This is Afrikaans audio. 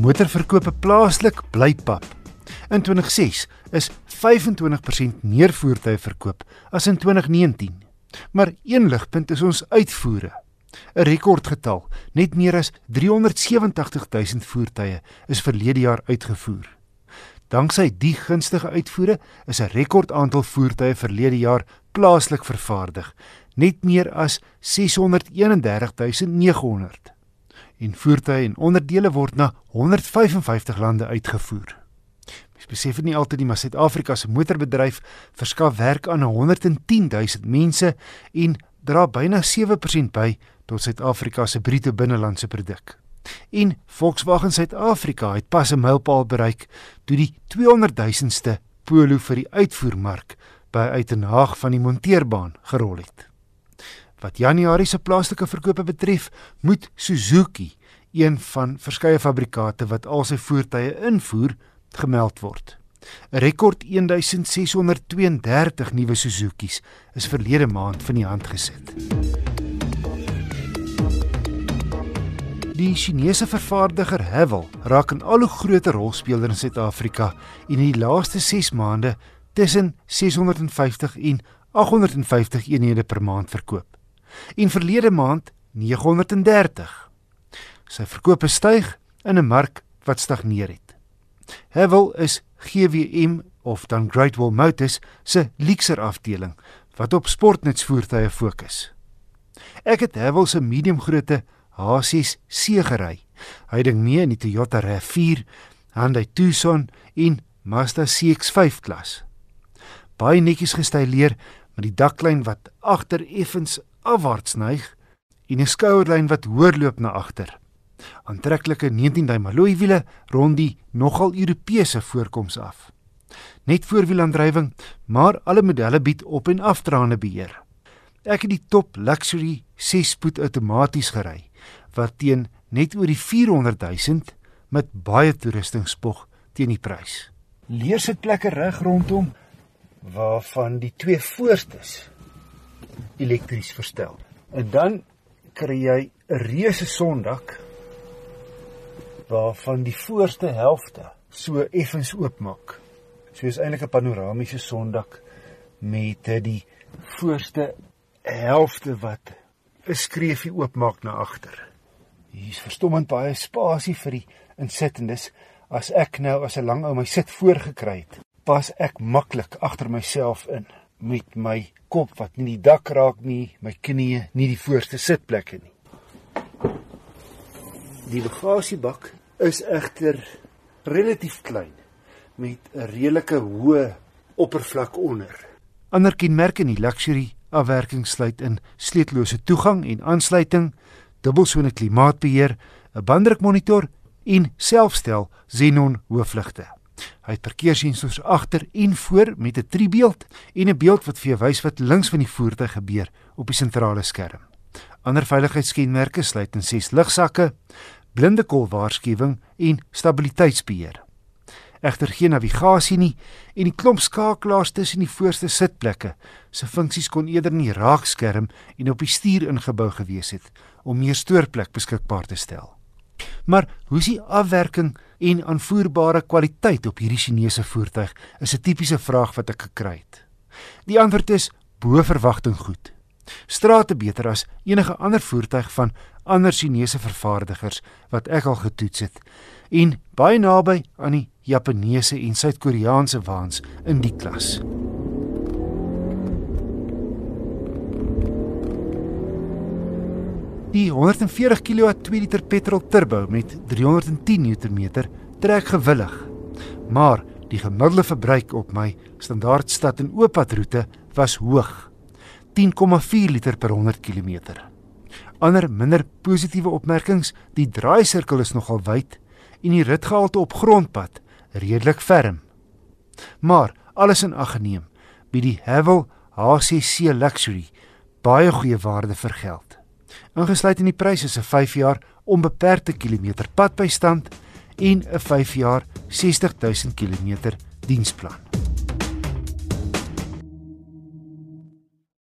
Motorverkope plaaslik bly pap. In 2006 is 25% meer voertuie verkoop as in 2019. Maar een ligpunt is ons uitvoere. 'n Rekordgetal, net meer as 387 000 voertuie is verlede jaar uitgevoer. Danksy die gunstige uitvoere is 'n rekordaantal voertuie verlede jaar plaaslik vervaardig, net meer as 631900. En voertuie en onderdele word na 155 lande uitgevoer. Mens besef nie altyd nie, maar Suid-Afrika se motorbedryf verskaf werk aan 110000 mense en dra byna 7% by tot Suid-Afrika se bruto binnelandse produk. En Volkswagen Suid-Afrika het pas 'n mylpaal bereik toe die 200 000ste Polo vir die uitvoermark by Uitenhaag van die monteerbaan gerol het. Wat Januarie se plaaslike verkope betref, moet Suzuki, een van verskeie fabrikate wat al sy voertuie invoer, gemeld word. 'n Rekord 1632 nuwe Suzuki's is verlede maand van die hand gesit. Die Chinese vervaardiger Havel raak 'n al hoe groter rolspeler in Suid-Afrika en in die laaste 6 maande tussen 650 en 850 eenhede per maand verkoop. En verlede maand 930. Sy verkope styg in 'n mark wat stagneer het. Havel is GWM of dan Great Wall Motors se Lexer afdeling wat op sportnutsvoertuie fokus. Ek het Havel se mediumgrootte H6 segery. Hy ding mee in die Toyota RAV4, Hyundai Tucson en Mazda CX-5 klas. Baie netjies gestyleer met die daklyn wat agter effens afwaarts neig en 'n skouerlyn wat hoër loop na agter. Aantreklike 19-duim alloy wiele rond die nogal Europese voorkoms af. Net voorwielaandrywing, maar alle modelle bied op en afdraande beheer. Ek het die top luxury 6-spoed outomaties gery wat teen net oor die 400 000 met baie toerusting spog teen die prys. Leersitplekke reg rondom waarvan die twee voorstes elektries verstel. En dan kry jy 'n reuse sondak waarvan die voorste helfte so effens oopmaak. So is eintlik 'n panoramiese sondak met die voorste helfte wat 'n skreefie oopmaak na agter. Hier's verstommend baie spasie vir die insittendes. As ek nou as 'n lang ou my sit voorgekry het, pas ek maklik agter myself in met my kop wat nie die dak raak nie, my knieë nie die voorste sitplekke nie. Die bagasiebak is egter relatief klein met 'n redelike hoë oppervlak onder. Ander kenmerke in die luxury afwerking sluit in sleetlose toegang en aansluiting, dubbelsone klimaatbeheer, 'n banddrukmonitor en selfstel xenon hoofligte. Hy het verkeerssensors agter en voor met 'n driebeeld en 'n beeld wat vir jou wys wat links van die voertuig gebeur op die sentrale skerm. Ander veiligheidskenmerke sluit in ses ligsakke, blinde kol waarskuwing en stabiliteitsbeheer. Egter geen navigasie nie en die klomp skakelaars tussen die voorste sitplekke se funksies kon eerder in die raakskerm en op die stuur ingebou gewees het om meer stoorplek beskikbaar te stel. Maar hoe is die afwerking en aanvoerbare kwaliteit op hierdie Chinese voertuig is 'n tipiese vraag wat ek gekry het. Die antwoord is bo verwagting goed. Strate beter as enige ander voertuig van ander Chinese vervaardigers wat ek al getoets het en baie naby aan die Japaneese en Suid-Koreaanse waans in die klas. Die 140 kW 2 liter petrol turbo met 310 Nm trek gewillig. Maar die gemiddelde verbruik op my standaard stad en ooppadroete was hoog. 10,4 liter per 100 km. Ander minder positiewe opmerkings, die draaisirkel is nogal wyd en die ritgehalte op grondpad redelik ferm. Maar alles in ag geneem, bied die Haval HCC Luxury baie goeie waarde vir geld. Ingesluit in die pryse is 'n 5 jaar onbeperkte kilometer padbystand en 'n 5 jaar 60000 km diensplan.